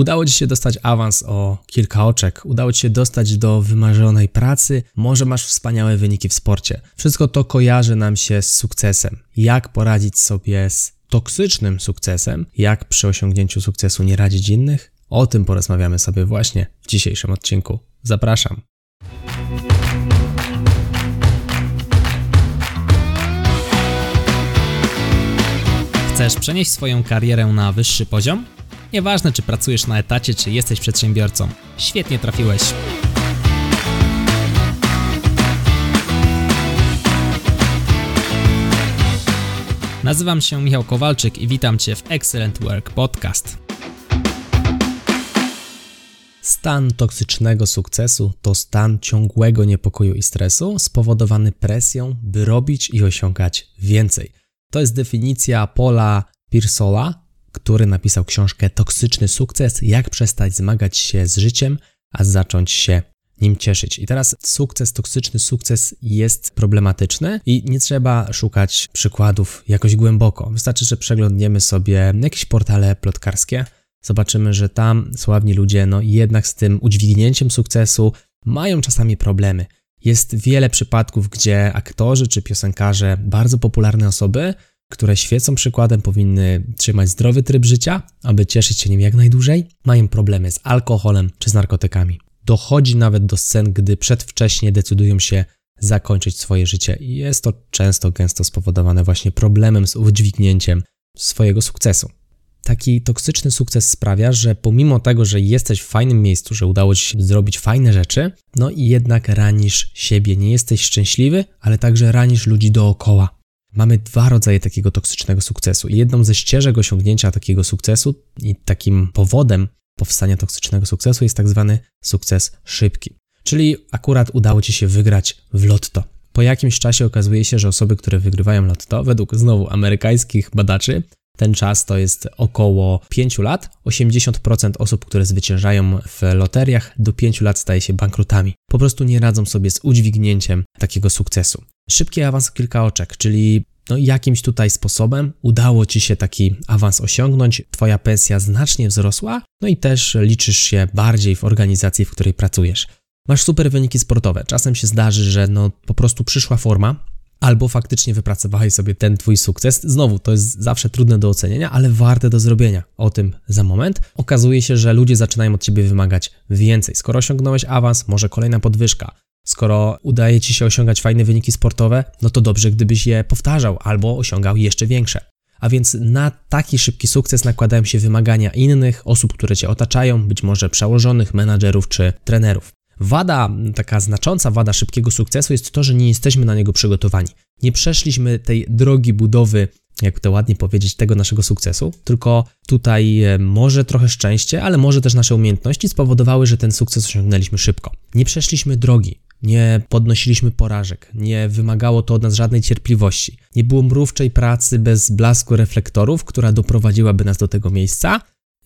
Udało Ci się dostać awans o kilka oczek, udało Ci się dostać do wymarzonej pracy, może masz wspaniałe wyniki w sporcie. Wszystko to kojarzy nam się z sukcesem. Jak poradzić sobie z toksycznym sukcesem, jak przy osiągnięciu sukcesu nie radzić innych? O tym porozmawiamy sobie właśnie w dzisiejszym odcinku. Zapraszam. Chcesz przenieść swoją karierę na wyższy poziom? Nieważne, czy pracujesz na etacie, czy jesteś przedsiębiorcą. Świetnie trafiłeś. Nazywam się Michał Kowalczyk i witam Cię w Excellent Work Podcast. Stan toksycznego sukcesu to stan ciągłego niepokoju i stresu spowodowany presją, by robić i osiągać więcej. To jest definicja Paula Piersola, który napisał książkę Toksyczny sukces: Jak przestać zmagać się z życiem, a zacząć się nim cieszyć. I teraz sukces, toksyczny sukces jest problematyczny i nie trzeba szukać przykładów jakoś głęboko. Wystarczy, że przeglądniemy sobie jakieś portale plotkarskie, zobaczymy, że tam sławni ludzie, no jednak z tym udźwignięciem sukcesu mają czasami problemy. Jest wiele przypadków, gdzie aktorzy czy piosenkarze, bardzo popularne osoby, które świecą przykładem, powinny trzymać zdrowy tryb życia, aby cieszyć się nim jak najdłużej, mają problemy z alkoholem czy z narkotykami. Dochodzi nawet do scen, gdy przedwcześnie decydują się zakończyć swoje życie jest to często, gęsto spowodowane właśnie problemem z udźwignięciem swojego sukcesu. Taki toksyczny sukces sprawia, że pomimo tego, że jesteś w fajnym miejscu, że udało ci się zrobić fajne rzeczy, no i jednak ranisz siebie, nie jesteś szczęśliwy, ale także ranisz ludzi dookoła. Mamy dwa rodzaje takiego toksycznego sukcesu. I jedną ze ścieżek osiągnięcia takiego sukcesu i takim powodem powstania toksycznego sukcesu jest tak zwany sukces szybki. Czyli akurat udało ci się wygrać w lotto. Po jakimś czasie okazuje się, że osoby, które wygrywają lotto, według znowu amerykańskich badaczy, ten czas to jest około 5 lat. 80% osób, które zwyciężają w loteriach, do 5 lat staje się bankrutami. Po prostu nie radzą sobie z udźwignięciem takiego sukcesu. Szybki awans kilka oczek, czyli no jakimś tutaj sposobem udało ci się taki awans osiągnąć, twoja pensja znacznie wzrosła, no i też liczysz się bardziej w organizacji, w której pracujesz. Masz super wyniki sportowe. Czasem się zdarzy, że no po prostu przyszła forma, albo faktycznie wypracowałeś sobie ten twój sukces. Znowu, to jest zawsze trudne do ocenienia, ale warte do zrobienia. O tym za moment. Okazuje się, że ludzie zaczynają od ciebie wymagać więcej. Skoro osiągnąłeś awans, może kolejna podwyżka. Skoro udaje ci się osiągać fajne wyniki sportowe, no to dobrze, gdybyś je powtarzał albo osiągał jeszcze większe. A więc na taki szybki sukces nakładają się wymagania innych osób, które cię otaczają, być może przełożonych, menadżerów czy trenerów. Wada, taka znacząca wada szybkiego sukcesu jest to, że nie jesteśmy na niego przygotowani. Nie przeszliśmy tej drogi budowy, jak to ładnie powiedzieć, tego naszego sukcesu, tylko tutaj e, może trochę szczęście, ale może też nasze umiejętności spowodowały, że ten sukces osiągnęliśmy szybko. Nie przeszliśmy drogi, nie podnosiliśmy porażek, nie wymagało to od nas żadnej cierpliwości. Nie było mrówczej pracy bez blasku reflektorów, która doprowadziłaby nas do tego miejsca,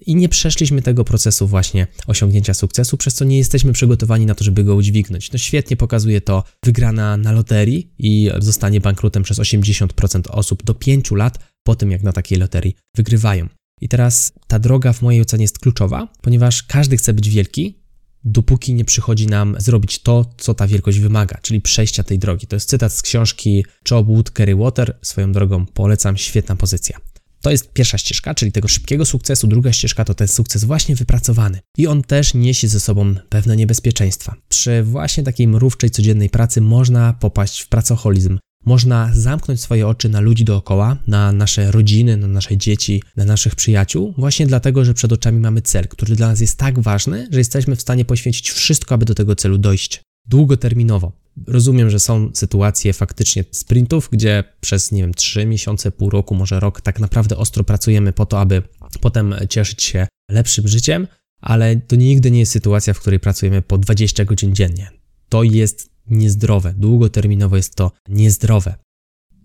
i nie przeszliśmy tego procesu właśnie osiągnięcia sukcesu, przez co nie jesteśmy przygotowani na to, żeby go udźwignąć. No świetnie pokazuje to wygrana na loterii i zostanie bankrutem przez 80% osób do 5 lat po tym, jak na takiej loterii wygrywają. I teraz ta droga w mojej ocenie jest kluczowa, ponieważ każdy chce być wielki, dopóki nie przychodzi nam zrobić to, co ta wielkość wymaga, czyli przejścia tej drogi. To jest cytat z książki Job Wood, Kerry Water. Swoją drogą polecam, świetna pozycja. To jest pierwsza ścieżka, czyli tego szybkiego sukcesu. Druga ścieżka to ten sukces właśnie wypracowany. I on też niesie ze sobą pewne niebezpieczeństwa. Przy właśnie takiej mrówczej codziennej pracy można popaść w pracoholizm. Można zamknąć swoje oczy na ludzi dookoła, na nasze rodziny, na nasze dzieci, na naszych przyjaciół, właśnie dlatego, że przed oczami mamy cel, który dla nas jest tak ważny, że jesteśmy w stanie poświęcić wszystko, aby do tego celu dojść. Długoterminowo. Rozumiem, że są sytuacje faktycznie sprintów, gdzie przez, nie wiem, 3 miesiące, pół roku, może rok tak naprawdę ostro pracujemy po to, aby potem cieszyć się lepszym życiem, ale to nigdy nie jest sytuacja, w której pracujemy po 20 godzin dziennie. To jest niezdrowe, długoterminowo jest to niezdrowe.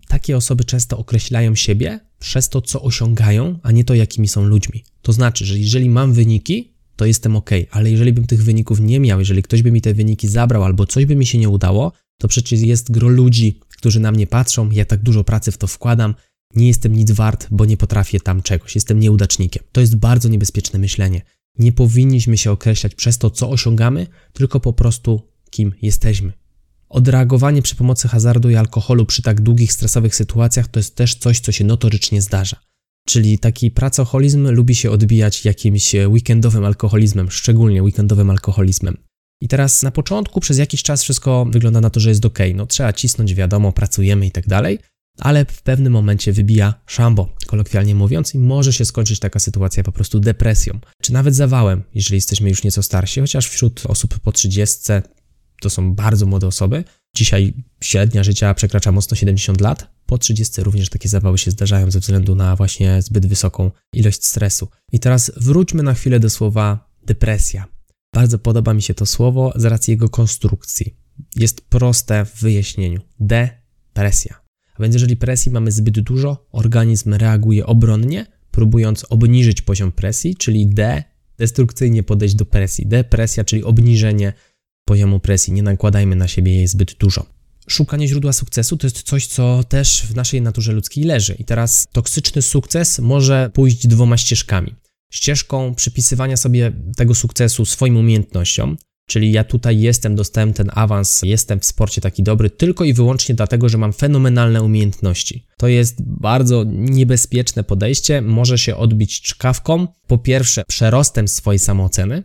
Takie osoby często określają siebie przez to, co osiągają, a nie to, jakimi są ludźmi. To znaczy, że jeżeli mam wyniki, to jestem ok, ale jeżeli bym tych wyników nie miał, jeżeli ktoś by mi te wyniki zabrał albo coś by mi się nie udało, to przecież jest gro ludzi, którzy na mnie patrzą, ja tak dużo pracy w to wkładam, nie jestem nic wart, bo nie potrafię tam czegoś, jestem nieudacznikiem. To jest bardzo niebezpieczne myślenie. Nie powinniśmy się określać przez to, co osiągamy, tylko po prostu kim jesteśmy. Odreagowanie przy pomocy hazardu i alkoholu przy tak długich, stresowych sytuacjach to jest też coś, co się notorycznie zdarza. Czyli taki pracoholizm lubi się odbijać jakimś weekendowym alkoholizmem, szczególnie weekendowym alkoholizmem. I teraz na początku przez jakiś czas wszystko wygląda na to, że jest ok. No trzeba cisnąć, wiadomo, pracujemy i tak dalej, ale w pewnym momencie wybija szambo, kolokwialnie mówiąc, i może się skończyć taka sytuacja po prostu depresją, czy nawet zawałem, jeżeli jesteśmy już nieco starsi, chociaż wśród osób po 30 to są bardzo młode osoby. Dzisiaj średnia życia przekracza mocno 70 lat. Po 30 również takie zawały się zdarzają ze względu na właśnie zbyt wysoką ilość stresu. I teraz wróćmy na chwilę do słowa depresja. Bardzo podoba mi się to słowo z racji jego konstrukcji. Jest proste w wyjaśnieniu. Depresja. A więc jeżeli presji mamy zbyt dużo, organizm reaguje obronnie, próbując obniżyć poziom presji, czyli D, destrukcyjnie podejść do presji. Depresja, czyli obniżenie poziomu presji, nie nakładajmy na siebie jej zbyt dużo. Szukanie źródła sukcesu to jest coś, co też w naszej naturze ludzkiej leży. I teraz toksyczny sukces może pójść dwoma ścieżkami. Ścieżką przypisywania sobie tego sukcesu swoim umiejętnościom, czyli ja tutaj jestem, dostałem ten awans, jestem w sporcie taki dobry tylko i wyłącznie dlatego, że mam fenomenalne umiejętności. To jest bardzo niebezpieczne podejście, może się odbić czkawką, po pierwsze przerostem swojej samooceny,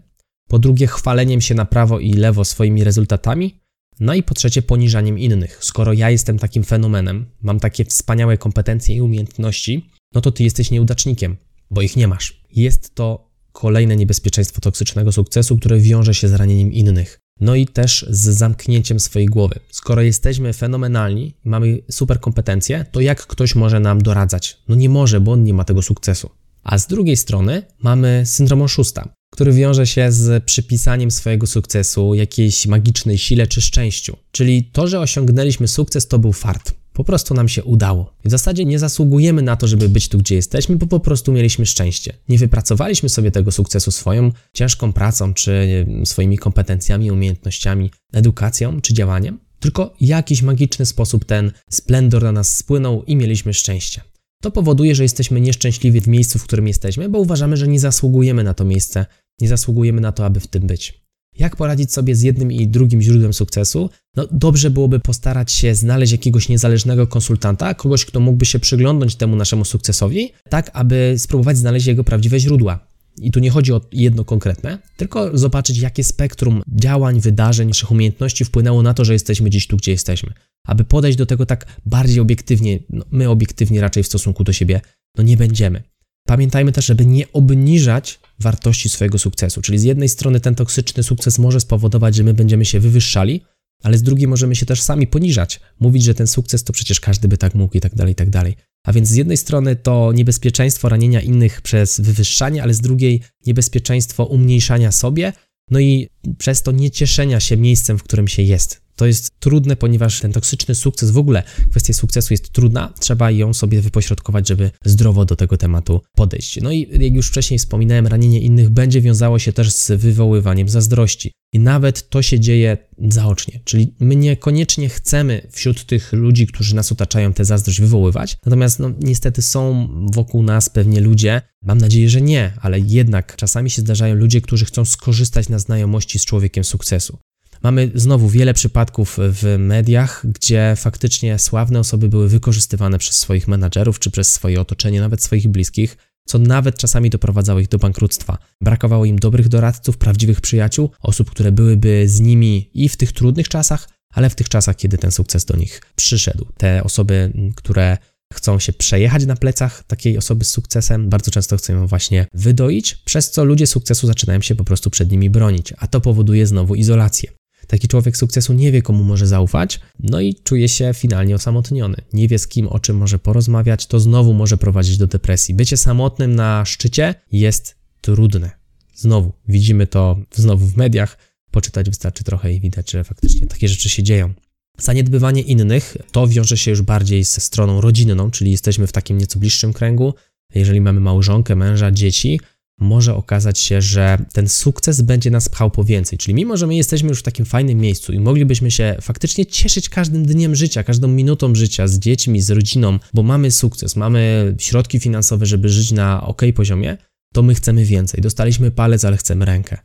po drugie chwaleniem się na prawo i lewo swoimi rezultatami, no i po trzecie poniżaniem innych. Skoro ja jestem takim fenomenem, mam takie wspaniałe kompetencje i umiejętności, no to ty jesteś nieudacznikiem, bo ich nie masz. Jest to kolejne niebezpieczeństwo toksycznego sukcesu, które wiąże się z ranieniem innych. No i też z zamknięciem swojej głowy. Skoro jesteśmy fenomenalni, mamy super kompetencje, to jak ktoś może nam doradzać? No nie może, bo on nie ma tego sukcesu. A z drugiej strony mamy syndrom oszusta, który wiąże się z przypisaniem swojego sukcesu jakiejś magicznej sile czy szczęściu. Czyli to, że osiągnęliśmy sukces, to był fart. Po prostu nam się udało. W zasadzie nie zasługujemy na to, żeby być tu, gdzie jesteśmy, bo po prostu mieliśmy szczęście. Nie wypracowaliśmy sobie tego sukcesu swoją ciężką pracą, czy swoimi kompetencjami, umiejętnościami, edukacją, czy działaniem, tylko jakiś magiczny sposób ten splendor na nas spłynął i mieliśmy szczęście. To powoduje, że jesteśmy nieszczęśliwi w miejscu, w którym jesteśmy, bo uważamy, że nie zasługujemy na to miejsce, nie zasługujemy na to, aby w tym być. Jak poradzić sobie z jednym i drugim źródłem sukcesu? No, dobrze byłoby postarać się znaleźć jakiegoś niezależnego konsultanta, kogoś, kto mógłby się przyglądnąć temu naszemu sukcesowi, tak aby spróbować znaleźć jego prawdziwe źródła. I tu nie chodzi o jedno konkretne, tylko zobaczyć, jakie spektrum działań, wydarzeń, naszych umiejętności wpłynęło na to, że jesteśmy dziś tu, gdzie jesteśmy. Aby podejść do tego tak bardziej obiektywnie, no my obiektywnie raczej w stosunku do siebie, no nie będziemy. Pamiętajmy też, żeby nie obniżać wartości swojego sukcesu. Czyli z jednej strony ten toksyczny sukces może spowodować, że my będziemy się wywyższali, ale z drugiej możemy się też sami poniżać, mówić, że ten sukces to przecież każdy by tak mógł i tak dalej, i tak dalej. A więc z jednej strony to niebezpieczeństwo ranienia innych przez wywyższanie, ale z drugiej niebezpieczeństwo umniejszania sobie, no i przez to niecieszenia się miejscem, w którym się jest. To jest trudne, ponieważ ten toksyczny sukces, w ogóle kwestia sukcesu jest trudna, trzeba ją sobie wypośrodkować, żeby zdrowo do tego tematu podejść. No i jak już wcześniej wspominałem, ranienie innych będzie wiązało się też z wywoływaniem zazdrości. I nawet to się dzieje zaocznie, czyli my niekoniecznie chcemy wśród tych ludzi, którzy nas otaczają, tę zazdrość wywoływać, natomiast no, niestety są wokół nas pewnie ludzie, mam nadzieję, że nie, ale jednak czasami się zdarzają ludzie, którzy chcą skorzystać na znajomości z człowiekiem sukcesu. Mamy znowu wiele przypadków w mediach, gdzie faktycznie sławne osoby były wykorzystywane przez swoich menadżerów czy przez swoje otoczenie, nawet swoich bliskich, co nawet czasami doprowadzało ich do bankructwa. Brakowało im dobrych doradców, prawdziwych przyjaciół, osób, które byłyby z nimi i w tych trudnych czasach, ale w tych czasach, kiedy ten sukces do nich przyszedł. Te osoby, które chcą się przejechać na plecach takiej osoby z sukcesem, bardzo często chcą ją właśnie wydoić, przez co ludzie sukcesu zaczynają się po prostu przed nimi bronić, a to powoduje znowu izolację. Taki człowiek sukcesu nie wie, komu może zaufać, no i czuje się finalnie osamotniony. Nie wie z kim, o czym może porozmawiać, to znowu może prowadzić do depresji. Bycie samotnym na szczycie jest trudne. Znowu widzimy to znowu w mediach. Poczytać wystarczy trochę i widać, że faktycznie takie rzeczy się dzieją. Zaniedbywanie innych to wiąże się już bardziej ze stroną rodzinną, czyli jesteśmy w takim nieco bliższym kręgu. Jeżeli mamy małżonkę, męża, dzieci, może okazać się, że ten sukces będzie nas pchał po więcej. Czyli mimo, że my jesteśmy już w takim fajnym miejscu i moglibyśmy się faktycznie cieszyć każdym dniem życia, każdą minutą życia z dziećmi, z rodziną, bo mamy sukces, mamy środki finansowe, żeby żyć na ok poziomie, to my chcemy więcej. Dostaliśmy palec, ale chcemy rękę.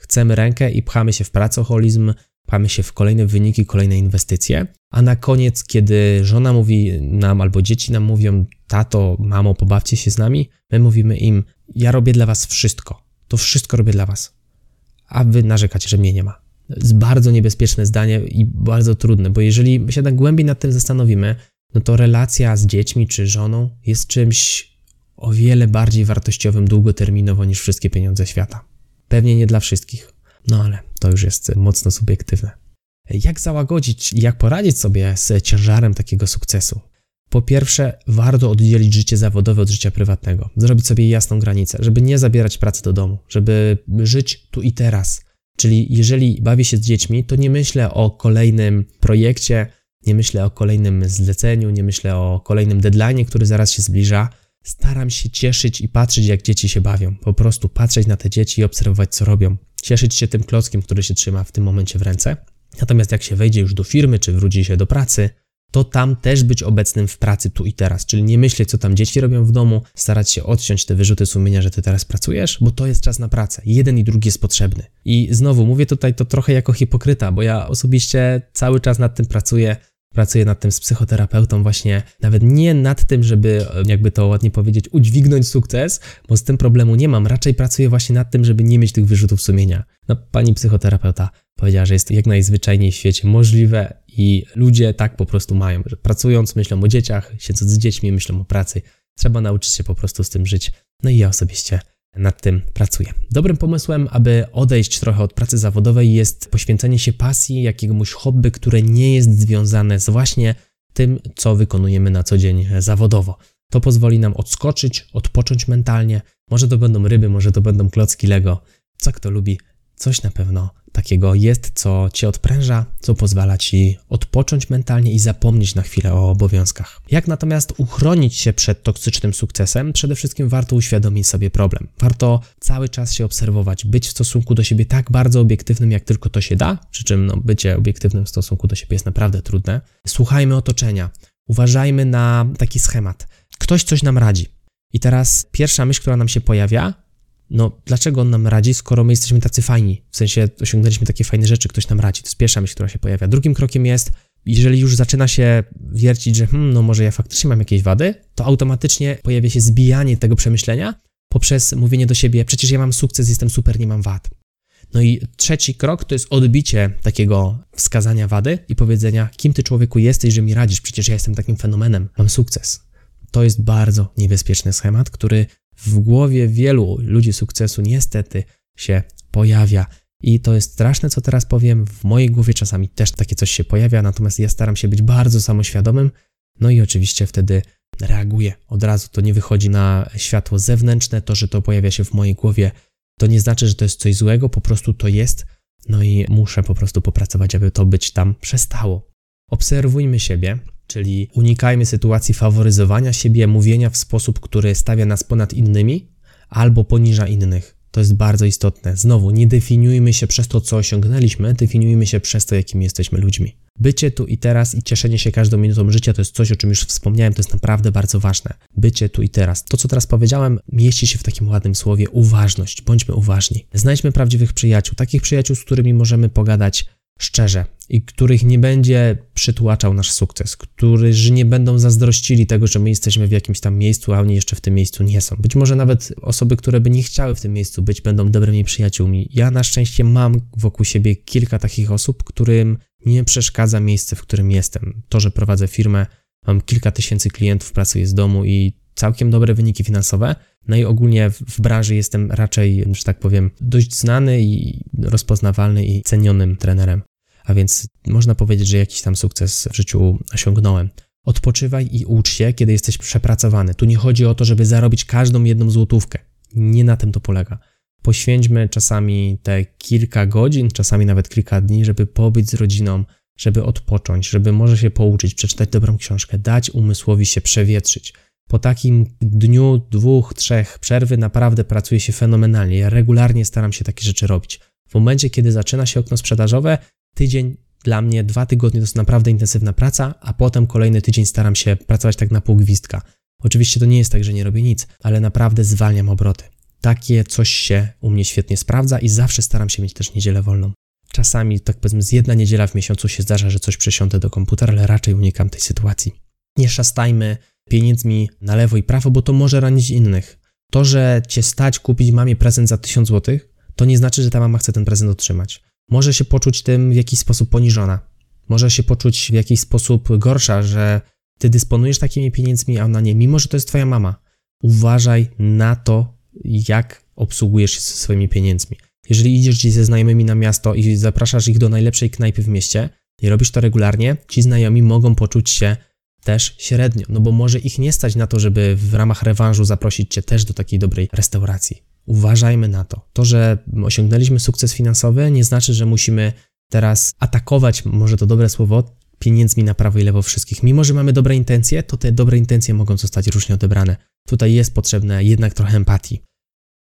Chcemy rękę i pchamy się w pracoholizm, pchamy się w kolejne wyniki, kolejne inwestycje, a na koniec, kiedy żona mówi nam albo dzieci nam mówią, tato, mamo, pobawcie się z nami, my mówimy im, ja robię dla was wszystko, to wszystko robię dla was, a wy narzekacie, że mnie nie ma. Jest bardzo niebezpieczne zdanie i bardzo trudne, bo jeżeli się tak głębiej nad tym zastanowimy, no to relacja z dziećmi czy żoną jest czymś o wiele bardziej wartościowym długoterminowo niż wszystkie pieniądze świata. Pewnie nie dla wszystkich, no ale to już jest mocno subiektywne. Jak załagodzić i jak poradzić sobie z ciężarem takiego sukcesu? Po pierwsze, warto oddzielić życie zawodowe od życia prywatnego, zrobić sobie jasną granicę, żeby nie zabierać pracy do domu, żeby żyć tu i teraz. Czyli jeżeli bawię się z dziećmi, to nie myślę o kolejnym projekcie, nie myślę o kolejnym zleceniu, nie myślę o kolejnym deadline, który zaraz się zbliża. Staram się cieszyć i patrzeć, jak dzieci się bawią. Po prostu patrzeć na te dzieci i obserwować, co robią. Cieszyć się tym klockiem, który się trzyma w tym momencie w ręce. Natomiast jak się wejdzie już do firmy, czy wróci się do pracy, to tam też być obecnym w pracy tu i teraz, czyli nie myśleć, co tam dzieci robią w domu, starać się odciąć te wyrzuty sumienia, że ty teraz pracujesz, bo to jest czas na pracę. Jeden i drugi jest potrzebny. I znowu mówię tutaj to trochę jako hipokryta, bo ja osobiście cały czas nad tym pracuję. Pracuję nad tym z psychoterapeutą, właśnie nawet nie nad tym, żeby, jakby to ładnie powiedzieć, udźwignąć sukces, bo z tym problemu nie mam. Raczej pracuję właśnie nad tym, żeby nie mieć tych wyrzutów sumienia. No, pani psychoterapeuta powiedziała, że jest jak najzwyczajniej w świecie możliwe i ludzie tak po prostu mają, że pracując myślą o dzieciach, siedząc z dziećmi myślą o pracy. Trzeba nauczyć się po prostu z tym żyć. No i ja osobiście nad tym pracuję. Dobrym pomysłem, aby odejść trochę od pracy zawodowej jest poświęcenie się pasji, jakiemuś hobby, które nie jest związane z właśnie tym, co wykonujemy na co dzień zawodowo. To pozwoli nam odskoczyć, odpocząć mentalnie. Może to będą ryby, może to będą klocki Lego. Co kto lubi, coś na pewno takiego jest, co cię odpręża, co pozwala ci odpocząć mentalnie i zapomnieć na chwilę o obowiązkach. Jak natomiast uchronić się przed toksycznym sukcesem? Przede wszystkim warto uświadomić sobie problem. Warto cały czas się obserwować, być w stosunku do siebie tak bardzo obiektywnym, jak tylko to się da, przy czym no, bycie obiektywnym w stosunku do siebie jest naprawdę trudne. Słuchajmy otoczenia, uważajmy na taki schemat. Ktoś coś nam radzi. I teraz pierwsza myśl, która nam się pojawia, no dlaczego on nam radzi, skoro my jesteśmy tacy fajni? W sensie osiągnęliśmy takie fajne rzeczy, ktoś nam radzi. To jest pierwsza myśl, która się pojawia. Drugim krokiem jest, jeżeli już zaczyna się wiercić, że hmm, no może ja faktycznie mam jakieś wady, to automatycznie pojawia się zbijanie tego przemyślenia poprzez mówienie do siebie, przecież ja mam sukces, jestem super, nie mam wad. No i trzeci krok to jest odbicie takiego wskazania wady i powiedzenia, kim ty człowieku jesteś, że mi radzisz, przecież ja jestem takim fenomenem, mam sukces. To jest bardzo niebezpieczny schemat, który w głowie wielu ludzi sukcesu niestety się pojawia. I to jest straszne, co teraz powiem. W mojej głowie czasami też takie coś się pojawia, natomiast ja staram się być bardzo samoświadomym. No i oczywiście wtedy reaguję od razu. To nie wychodzi na światło zewnętrzne. To, że to pojawia się w mojej głowie, to nie znaczy, że to jest coś złego, po prostu to jest. No i muszę po prostu popracować, aby to być tam przestało. Obserwujmy siebie, czyli unikajmy sytuacji faworyzowania siebie, mówienia w sposób, który stawia nas ponad innymi albo poniża innych. To jest bardzo istotne. Znowu, nie definiujmy się przez to, co osiągnęliśmy, definiujmy się przez to, jakimi jesteśmy ludźmi. Bycie tu i teraz i cieszenie się każdą minutą życia to jest coś, o czym już wspomniałem, to jest naprawdę bardzo ważne. Bycie tu i teraz. To, co teraz powiedziałem, mieści się w takim ładnym słowie uważność. Bądźmy uważni. Znajdźmy prawdziwych przyjaciół, takich przyjaciół, z którymi możemy pogadać szczerze i których nie będzie przytłaczał nasz sukces, którzy nie będą zazdrościli tego, że my jesteśmy w jakimś tam miejscu, a oni jeszcze w tym miejscu nie są. Być może nawet osoby, które by nie chciały w tym miejscu być, będą dobrymi przyjaciółmi. Ja na szczęście mam wokół siebie kilka takich osób, którym nie przeszkadza miejsce, w którym jestem. To, że prowadzę firmę, mam kilka tysięcy klientów, pracuję z domu i całkiem dobre wyniki finansowe. No i ogólnie w branży jestem raczej, że tak powiem, dość znany i rozpoznawalny i cenionym trenerem. A więc można powiedzieć, że jakiś tam sukces w życiu osiągnąłem. Odpoczywaj i ucz się, kiedy jesteś przepracowany. Tu nie chodzi o to, żeby zarobić każdą jedną złotówkę. Nie na tym to polega. Poświęćmy czasami te kilka godzin, czasami nawet kilka dni, żeby pobyć z rodziną, żeby odpocząć, żeby może się pouczyć, przeczytać dobrą książkę, dać umysłowi się przewietrzyć. Po takim dniu, dwóch, trzech przerwy naprawdę pracuje się fenomenalnie. Ja regularnie staram się takie rzeczy robić. W momencie, kiedy zaczyna się okno sprzedażowe, tydzień dla mnie, dwa tygodnie to jest naprawdę intensywna praca, a potem kolejny tydzień staram się pracować tak na pół gwizdka. Oczywiście to nie jest tak, że nie robię nic, ale naprawdę zwalniam obroty. Takie coś się u mnie świetnie sprawdza i zawsze staram się mieć też niedzielę wolną. Czasami, tak powiedzmy, z jedna niedziela w miesiącu się zdarza, że coś przesiądę do komputera, ale raczej unikam tej sytuacji. Nie szastajmy pieniędzmi na lewo i prawo, bo to może ranić innych. To, że cię stać kupić mamie prezent za 1000 zł, to nie znaczy, że ta mama chce ten prezent otrzymać. Może się poczuć tym w jakiś sposób poniżona. Może się poczuć w jakiś sposób gorsza, że ty dysponujesz takimi pieniędzmi, a ona nie, mimo że to jest twoja mama. Uważaj na to, jak obsługujesz się ze swoimi pieniędzmi. Jeżeli idziesz gdzieś ze znajomymi na miasto i zapraszasz ich do najlepszej knajpy w mieście i robisz to regularnie, ci znajomi mogą poczuć się też średnio, no bo może ich nie stać na to, żeby w ramach rewanżu zaprosić cię też do takiej dobrej restauracji. Uważajmy na to. To, że osiągnęliśmy sukces finansowy, nie znaczy, że musimy teraz atakować, może to dobre słowo, pieniędzmi na prawo i lewo wszystkich. Mimo, że mamy dobre intencje, to te dobre intencje mogą zostać różnie odebrane. Tutaj jest potrzebne jednak trochę empatii.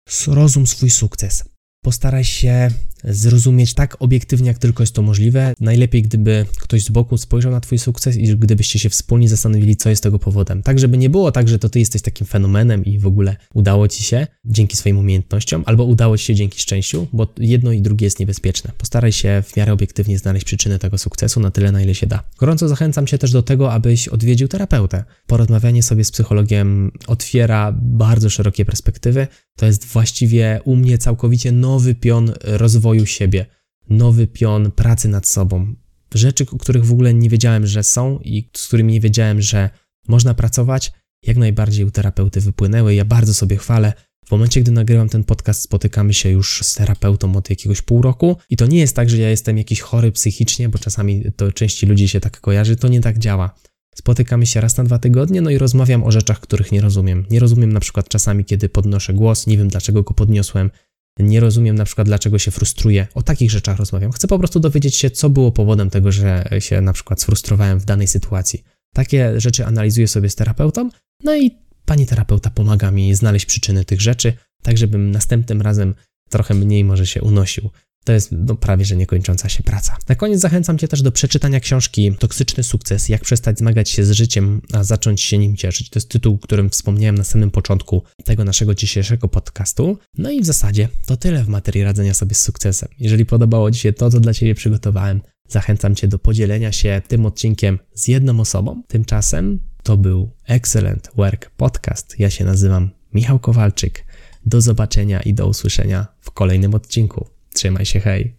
Zrozum swój sukces. Postaraj się zrozumieć tak obiektywnie, jak tylko jest to możliwe. Najlepiej, gdyby ktoś z boku spojrzał na Twój sukces i gdybyście się wspólnie zastanowili, co jest tego powodem. Tak, żeby nie było tak, że to Ty jesteś takim fenomenem i w ogóle udało Ci się dzięki swoim umiejętnościom, albo udało Ci się dzięki szczęściu, bo jedno i drugie jest niebezpieczne. Postaraj się w miarę obiektywnie znaleźć przyczynę tego sukcesu na tyle, na ile się da. Gorąco zachęcam Cię też do tego, abyś odwiedził terapeutę. Porozmawianie sobie z psychologiem otwiera bardzo szerokie perspektywy. To jest właściwie u mnie całkowicie nowy pion rozwoju siebie nowy pion pracy nad sobą. Rzeczy, o których w ogóle nie wiedziałem, że są i z którymi nie wiedziałem, że można pracować, jak najbardziej u terapeuty wypłynęły. Ja bardzo sobie chwalę. W momencie, gdy nagrywam ten podcast, spotykamy się już z terapeutą od jakiegoś pół roku i to nie jest tak, że ja jestem jakiś chory psychicznie, bo czasami to części ludzi się tak kojarzy, to nie tak działa. Spotykamy się raz na dwa tygodnie, no i rozmawiam o rzeczach, których nie rozumiem. Nie rozumiem na przykład czasami, kiedy podnoszę głos, nie wiem dlaczego go podniosłem, nie rozumiem na przykład, dlaczego się frustruję. O takich rzeczach rozmawiam. Chcę po prostu dowiedzieć się, co było powodem tego, że się na przykład sfrustrowałem w danej sytuacji. Takie rzeczy analizuję sobie z terapeutą, no i pani terapeuta pomaga mi znaleźć przyczyny tych rzeczy, tak żebym następnym razem trochę mniej może się unosił. To jest no, prawie że niekończąca się praca. Na koniec zachęcam Cię też do przeczytania książki Toksyczny sukces: Jak przestać zmagać się z życiem, a zacząć się nim cieszyć. To jest tytuł, którym wspomniałem na samym początku tego naszego dzisiejszego podcastu. No i w zasadzie to tyle w materii radzenia sobie z sukcesem. Jeżeli podobało Ci się to, co dla Ciebie przygotowałem, zachęcam Cię do podzielenia się tym odcinkiem z jedną osobą. Tymczasem to był Excellent Work Podcast. Ja się nazywam Michał Kowalczyk. Do zobaczenia i do usłyszenia w kolejnym odcinku. Trzymaj się, hej.